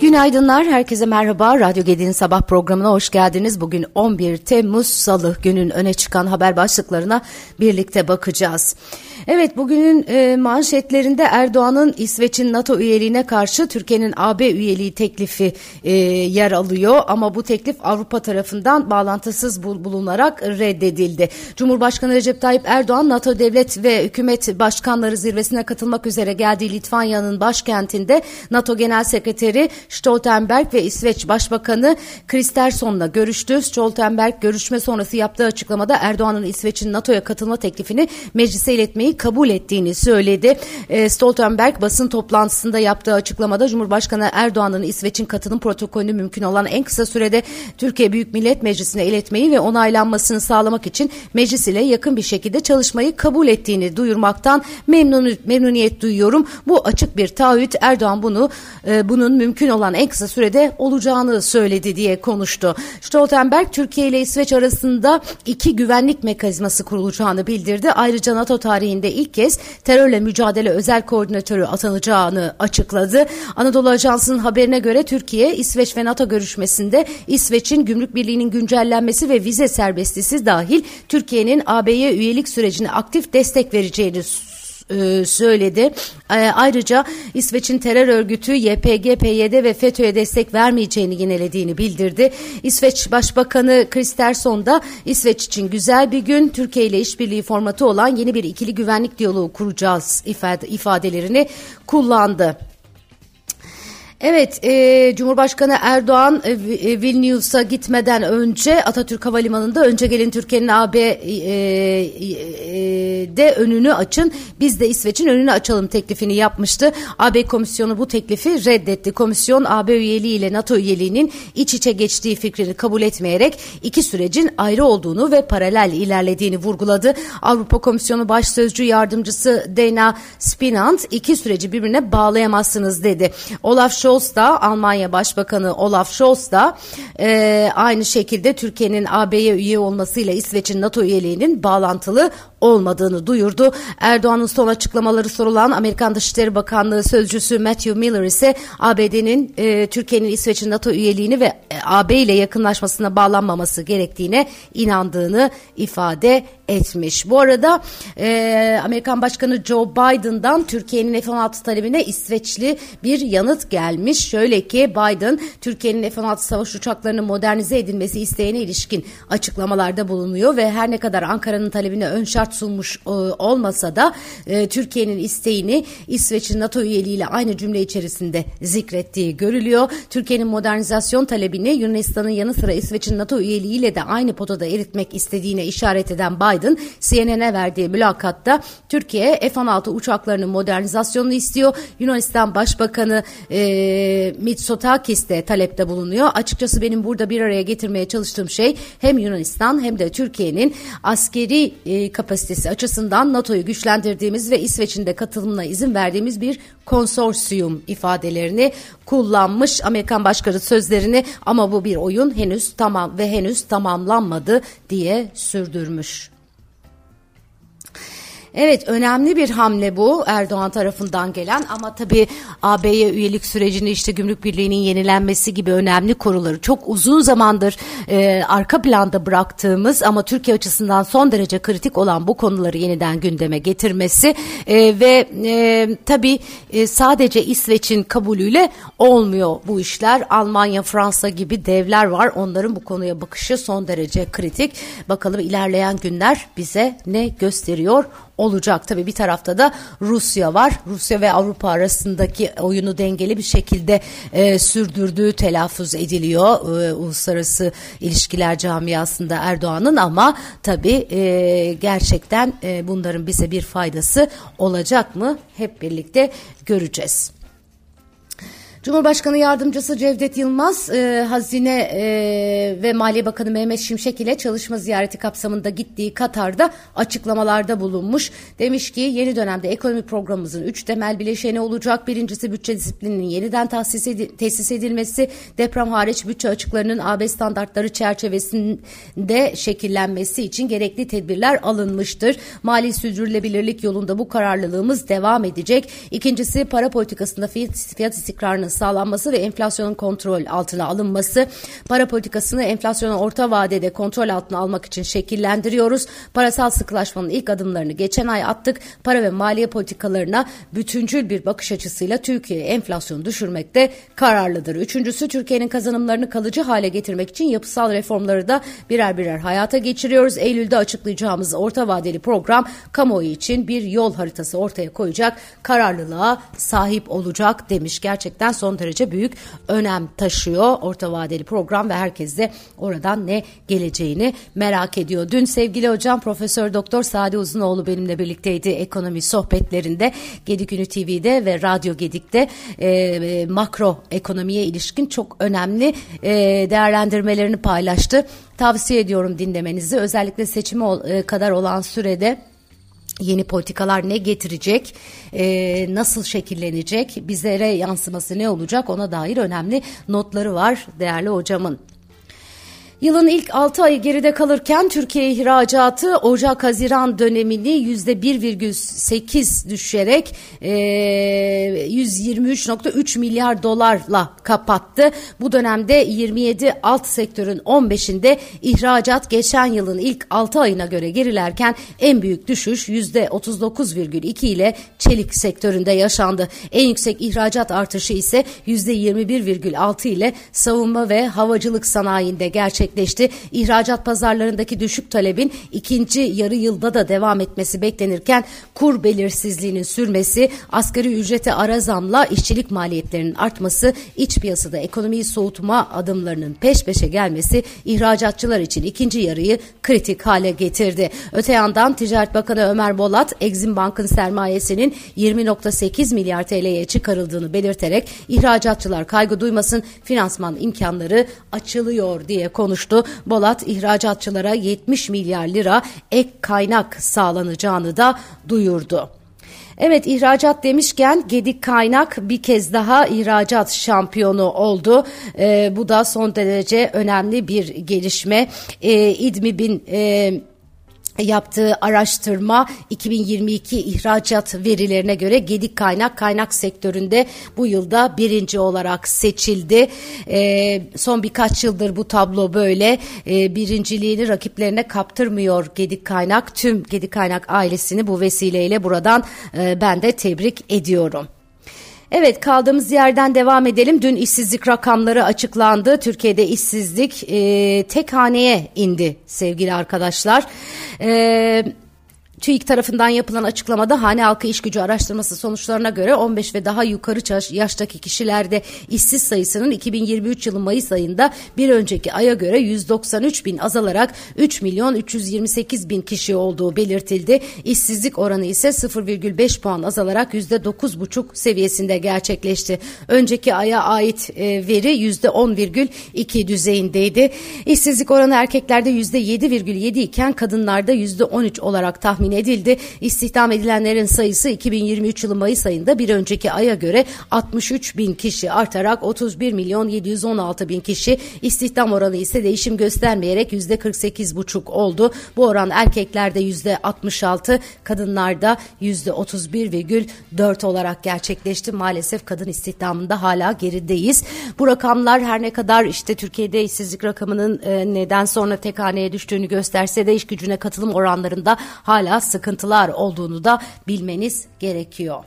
Günaydınlar, herkese merhaba. Radyo Gedi'nin sabah programına hoş geldiniz. Bugün 11 Temmuz Salı günün öne çıkan haber başlıklarına birlikte bakacağız. Evet, bugünün e, manşetlerinde Erdoğan'ın İsveç'in NATO üyeliğine karşı Türkiye'nin AB üyeliği teklifi e, yer alıyor. Ama bu teklif Avrupa tarafından bağlantısız bulunarak reddedildi. Cumhurbaşkanı Recep Tayyip Erdoğan, NATO devlet ve hükümet başkanları zirvesine katılmak üzere geldiği Litvanya'nın başkentinde NATO Genel Sekreteri Stoltenberg ve İsveç Başbakanı Kristersson'la görüştü. Stoltenberg görüşme sonrası yaptığı açıklamada Erdoğan'ın İsveç'in NATO'ya katılma teklifini meclise iletmeyi kabul ettiğini söyledi. E, Stoltenberg basın toplantısında yaptığı açıklamada Cumhurbaşkanı Erdoğan'ın İsveç'in katılım protokolünü mümkün olan en kısa sürede Türkiye Büyük Millet Meclisi'ne iletmeyi ve onaylanmasını sağlamak için meclis ile yakın bir şekilde çalışmayı kabul ettiğini duyurmaktan memnun, memnuniyet duyuyorum. Bu açık bir taahhüt. Erdoğan bunu e, bunun mümkün olan en kısa sürede olacağını söyledi diye konuştu. Stoltenberg Türkiye ile İsveç arasında iki güvenlik mekanizması kurulacağını bildirdi. Ayrıca NATO tarihinde ilk kez terörle mücadele özel koordinatörü atanacağını açıkladı. Anadolu Ajansı'nın haberine göre Türkiye, İsveç ve NATO görüşmesinde İsveç'in gümrük birliğinin güncellenmesi ve vize serbestisi dahil Türkiye'nin AB'ye üyelik sürecine aktif destek vereceğini e, söyledi. E, ayrıca İsveç'in terör örgütü YPG, PYD ve FETÖ'ye destek vermeyeceğini yinelediğini bildirdi. İsveç Başbakanı Kristersson da İsveç için güzel bir gün Türkiye ile işbirliği formatı olan yeni bir ikili güvenlik diyaloğu kuracağız ifadelerini kullandı. Evet, e, Cumhurbaşkanı Erdoğan e, e, Vilnius'a gitmeden önce Atatürk Havalimanı'nda önce gelin Türkiye'nin AB e, e, de önünü açın, biz de İsveç'in önünü açalım teklifini yapmıştı. AB komisyonu bu teklifi reddetti. Komisyon AB üyeliği ile NATO üyeliğinin iç içe geçtiği fikrini kabul etmeyerek iki sürecin ayrı olduğunu ve paralel ilerlediğini vurguladı. Avrupa Komisyonu Baş Sözcü Yardımcısı Dana Spinant iki süreci birbirine bağlayamazsınız dedi. Olaf Scholz Scholz da Almanya Başbakanı Olaf Scholz da e, aynı şekilde Türkiye'nin AB'ye üye olmasıyla İsveç'in NATO üyeliğinin bağlantılı olmadığını duyurdu. Erdoğan'ın son açıklamaları sorulan Amerikan Dışişleri Bakanlığı sözcüsü Matthew Miller ise ABD'nin e, Türkiye'nin İsveç'in NATO üyeliğini ve e, AB ile yakınlaşmasına bağlanmaması gerektiğine inandığını ifade etmiş. Bu arada e, Amerikan Başkanı Joe Biden'dan Türkiye'nin F-16 talebine İsveçli bir yanıt gelmiş. Şöyle ki Biden Türkiye'nin F-16 savaş uçaklarının modernize edilmesi isteğine ilişkin açıklamalarda bulunuyor ve her ne kadar Ankara'nın talebine ön şart sunmuş e, olmasa da e, Türkiye'nin isteğini İsveç'in NATO üyeliğiyle aynı cümle içerisinde zikrettiği görülüyor. Türkiye'nin modernizasyon talebini Yunanistan'ın yanı sıra İsveç'in NATO üyeliğiyle de aynı potada eritmek istediğine işaret eden Biden Biden CNN'e verdiği mülakatta Türkiye F-16 uçaklarının modernizasyonunu istiyor. Yunanistan Başbakanı e, Mitsotakis de talepte bulunuyor. Açıkçası benim burada bir araya getirmeye çalıştığım şey hem Yunanistan hem de Türkiye'nin askeri e, kapasitesi açısından NATO'yu güçlendirdiğimiz ve İsveç'in de katılımına izin verdiğimiz bir konsorsiyum ifadelerini kullanmış Amerikan Başkanı sözlerini ama bu bir oyun henüz tamam ve henüz tamamlanmadı diye sürdürmüş. Evet önemli bir hamle bu Erdoğan tarafından gelen ama tabii AB'ye üyelik sürecini işte gümrük birliğinin yenilenmesi gibi önemli konuları çok uzun zamandır e, arka planda bıraktığımız ama Türkiye açısından son derece kritik olan bu konuları yeniden gündeme getirmesi e, ve e, tabii e, sadece İsveç'in kabulüyle olmuyor bu işler. Almanya, Fransa gibi devler var. Onların bu konuya bakışı son derece kritik. Bakalım ilerleyen günler bize ne gösteriyor olacak. Tabii bir tarafta da Rusya var. Rusya ve Avrupa arasındaki oyunu dengeli bir şekilde e, sürdürdüğü telaffuz ediliyor e, uluslararası ilişkiler camiasında Erdoğan'ın ama tabii e, gerçekten e, bunların bize bir faydası olacak mı? Hep birlikte göreceğiz. Cumhurbaşkanı Yardımcısı Cevdet Yılmaz, e, Hazine e, ve Maliye Bakanı Mehmet Şimşek ile çalışma ziyareti kapsamında gittiği Katar'da açıklamalarda bulunmuş. Demiş ki yeni dönemde ekonomi programımızın üç temel bileşeni olacak. Birincisi bütçe disiplininin yeniden tahsis edi tesis edilmesi, deprem hariç bütçe açıklarının AB standartları çerçevesinde şekillenmesi için gerekli tedbirler alınmıştır. Mali sürdürülebilirlik yolunda bu kararlılığımız devam edecek. İkincisi para politikasında fiyat, fiyat istikrarının sağlanması ve enflasyonun kontrol altına alınması. Para politikasını enflasyonu orta vadede kontrol altına almak için şekillendiriyoruz. Parasal sıkılaşmanın ilk adımlarını geçen ay attık. Para ve maliye politikalarına bütüncül bir bakış açısıyla Türkiye enflasyonu düşürmekte kararlıdır. Üçüncüsü Türkiye'nin kazanımlarını kalıcı hale getirmek için yapısal reformları da birer birer hayata geçiriyoruz. Eylül'de açıklayacağımız orta vadeli program kamuoyu için bir yol haritası ortaya koyacak kararlılığa sahip olacak demiş. Gerçekten son derece büyük önem taşıyor orta vadeli program ve herkes de oradan ne geleceğini merak ediyor. Dün sevgili hocam Profesör Doktor Sadi Uzunoğlu benimle birlikteydi ekonomi sohbetlerinde Gedik Ünü TV'de ve Radyo Gedik'te e, makro ekonomiye ilişkin çok önemli e, değerlendirmelerini paylaştı. Tavsiye ediyorum dinlemenizi özellikle seçimi e, kadar olan sürede yeni politikalar ne getirecek, e, nasıl şekillenecek, bizlere yansıması ne olacak ona dair önemli notları var değerli hocamın. Yılın ilk 6 ayı geride kalırken Türkiye ihracatı Ocak-Haziran dönemini %1,8 düşerek e, 123.3 milyar dolarla kapattı. Bu dönemde 27 alt sektörün 15'inde ihracat geçen yılın ilk 6 ayına göre gerilerken en büyük düşüş %39,2 ile çelik sektöründe yaşandı. En yüksek ihracat artışı ise %21,6 ile savunma ve havacılık sanayinde gerçekleşti gerçekleşti. İhracat pazarlarındaki düşük talebin ikinci yarı yılda da devam etmesi beklenirken kur belirsizliğinin sürmesi, asgari ücrete ara zamla işçilik maliyetlerinin artması, iç piyasada ekonomiyi soğutma adımlarının peş peşe gelmesi ihracatçılar için ikinci yarıyı kritik hale getirdi. Öte yandan Ticaret Bakanı Ömer Bolat, Exim Bank'ın sermayesinin 20.8 milyar TL'ye çıkarıldığını belirterek ihracatçılar kaygı duymasın finansman imkanları açılıyor diye konuştu konuştu. Bolat ihracatçılara 70 milyar lira ek kaynak sağlanacağını da duyurdu. Evet ihracat demişken Gedik Kaynak bir kez daha ihracat şampiyonu oldu. Ee, bu da son derece önemli bir gelişme. Ee, İdmib'in e, yaptığı araştırma 2022 ihracat verilerine göre Gedik Kaynak kaynak sektöründe bu yılda birinci olarak seçildi. E, son birkaç yıldır bu tablo böyle e, birinciliğini rakiplerine kaptırmıyor Gedik Kaynak. Tüm Gedik Kaynak ailesini bu vesileyle buradan e, ben de tebrik ediyorum. Evet kaldığımız yerden devam edelim. Dün işsizlik rakamları açıklandı. Türkiye'de işsizlik e, tek haneye indi sevgili arkadaşlar. Evet. TÜİK tarafından yapılan açıklamada hane halkı iş gücü araştırması sonuçlarına göre 15 ve daha yukarı yaştaki kişilerde işsiz sayısının 2023 yılı Mayıs ayında bir önceki aya göre 193 bin azalarak 3 milyon 328 bin kişi olduğu belirtildi. İşsizlik oranı ise 0,5 puan azalarak %9,5 seviyesinde gerçekleşti. Önceki aya ait e, veri %10,2 düzeyindeydi. İşsizlik oranı erkeklerde %7,7 iken kadınlarda %13 olarak tahmin tahmin edildi. İstihdam edilenlerin sayısı 2023 yılı Mayıs ayında bir önceki aya göre 63 bin kişi artarak 31 milyon 716 bin kişi istihdam oranı ise değişim göstermeyerek yüzde 48 buçuk oldu. Bu oran erkeklerde yüzde 66 kadınlarda yüzde 31,4 olarak gerçekleşti. Maalesef kadın istihdamında hala gerideyiz. Bu rakamlar her ne kadar işte Türkiye'de işsizlik rakamının e, neden sonra tek haneye düştüğünü gösterse de iş gücüne katılım oranlarında hala sıkıntılar olduğunu da bilmeniz gerekiyor.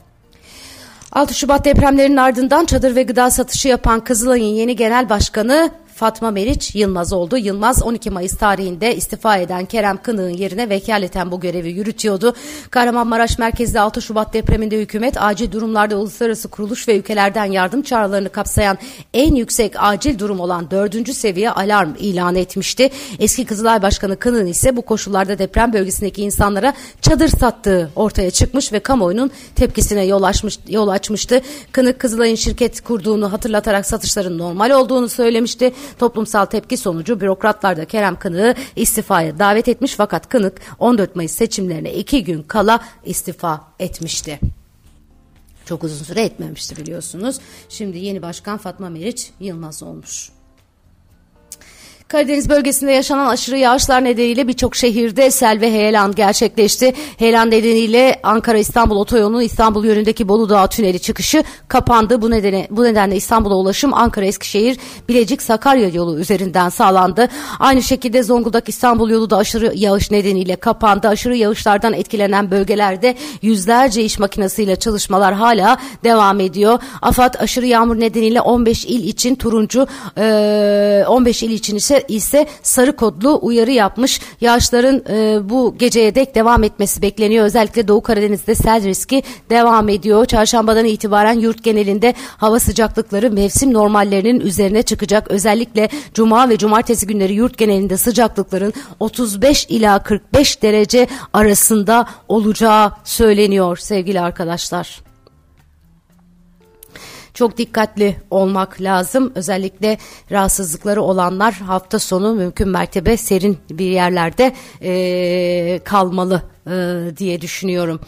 6 Şubat depremlerinin ardından çadır ve gıda satışı yapan Kızılay'ın yeni genel başkanı Fatma Meriç Yılmaz oldu. Yılmaz 12 Mayıs tarihinde istifa eden Kerem Kınık'ın yerine vekaleten bu görevi yürütüyordu. Kahramanmaraş merkezli 6 Şubat depreminde hükümet acil durumlarda uluslararası kuruluş ve ülkelerden yardım çağrılarını kapsayan en yüksek acil durum olan 4. seviye alarm ilan etmişti. Eski Kızılay Başkanı Kınık'ın ise bu koşullarda deprem bölgesindeki insanlara çadır sattığı ortaya çıkmış ve kamuoyunun tepkisine yol, açmış, yol açmıştı. Kınık Kızılay'ın şirket kurduğunu hatırlatarak satışların normal olduğunu söylemişti. Toplumsal tepki sonucu bürokratlar da Kerem Kınık'ı istifaya davet etmiş fakat Kınık 14 Mayıs seçimlerine iki gün kala istifa etmişti. Çok uzun süre etmemişti biliyorsunuz. Şimdi yeni başkan Fatma Meriç Yılmaz olmuş. Karadeniz bölgesinde yaşanan aşırı yağışlar nedeniyle birçok şehirde sel ve heyelan gerçekleşti. Heyelan nedeniyle Ankara-İstanbul otoyolunun İstanbul yönündeki Bolu Dağı tüneli çıkışı kapandı. Bu nedene bu nedenle İstanbul'a ulaşım Ankara-Eskişehir Bilecik-Sakarya yolu üzerinden sağlandı. Aynı şekilde Zonguldak-İstanbul yolu da aşırı yağış nedeniyle kapandı. Aşırı yağışlardan etkilenen bölgelerde yüzlerce iş makinesiyle çalışmalar hala devam ediyor. AFAD aşırı yağmur nedeniyle 15 il için turuncu 15 il için ise ise sarı kodlu uyarı yapmış. Yağışların e, bu geceye dek devam etmesi bekleniyor. Özellikle Doğu Karadeniz'de sel riski devam ediyor. Çarşambadan itibaren yurt genelinde hava sıcaklıkları mevsim normallerinin üzerine çıkacak. Özellikle cuma ve cumartesi günleri yurt genelinde sıcaklıkların 35 ila 45 derece arasında olacağı söyleniyor sevgili arkadaşlar çok dikkatli olmak lazım. Özellikle rahatsızlıkları olanlar hafta sonu mümkün mertebe serin bir yerlerde e, kalmalı e, diye düşünüyorum.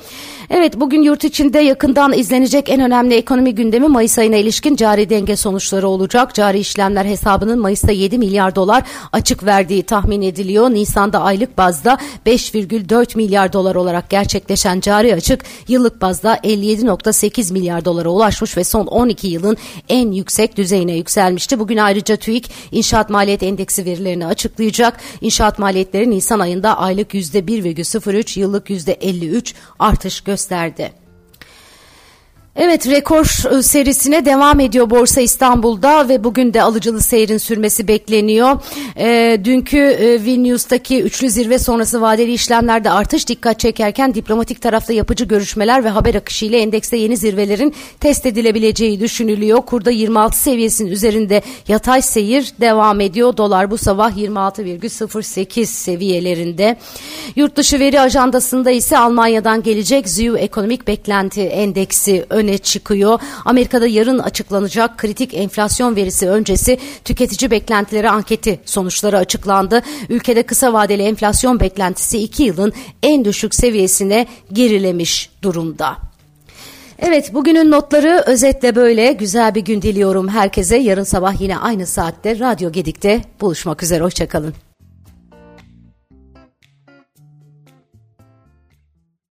Evet bugün yurt içinde yakından izlenecek en önemli ekonomi gündemi Mayıs ayına ilişkin cari denge sonuçları olacak. Cari işlemler hesabının Mayıs'ta 7 milyar dolar açık verdiği tahmin ediliyor. Nisan'da aylık bazda 5,4 milyar dolar olarak gerçekleşen cari açık yıllık bazda 57,8 milyar dolara ulaşmış ve son 12 yılın en yüksek düzeyine yükselmişti. Bugün ayrıca TÜİK inşaat maliyet endeksi verilerini açıklayacak. İnşaat maliyetleri Nisan ayında aylık %1,03 yıllık %53 artış gösterdi. Evet rekor e, serisine devam ediyor Borsa İstanbul'da ve bugün de alıcılı seyrin sürmesi bekleniyor. E, dünkü e, Vilnius'taki üçlü zirve sonrası vadeli işlemlerde artış dikkat çekerken diplomatik tarafta yapıcı görüşmeler ve haber akışı ile endekste yeni zirvelerin test edilebileceği düşünülüyor. Kurda 26 seviyesinin üzerinde yatay seyir devam ediyor. Dolar bu sabah 26,08 seviyelerinde. Yurt dışı veri ajandasında ise Almanya'dan gelecek ZÜ ekonomik beklenti endeksi önemli öne çıkıyor. Amerika'da yarın açıklanacak kritik enflasyon verisi öncesi tüketici beklentileri anketi sonuçları açıklandı. Ülkede kısa vadeli enflasyon beklentisi 2 yılın en düşük seviyesine gerilemiş durumda. Evet bugünün notları özetle böyle güzel bir gün diliyorum herkese. Yarın sabah yine aynı saatte Radyo Gedik'te buluşmak üzere. Hoşçakalın.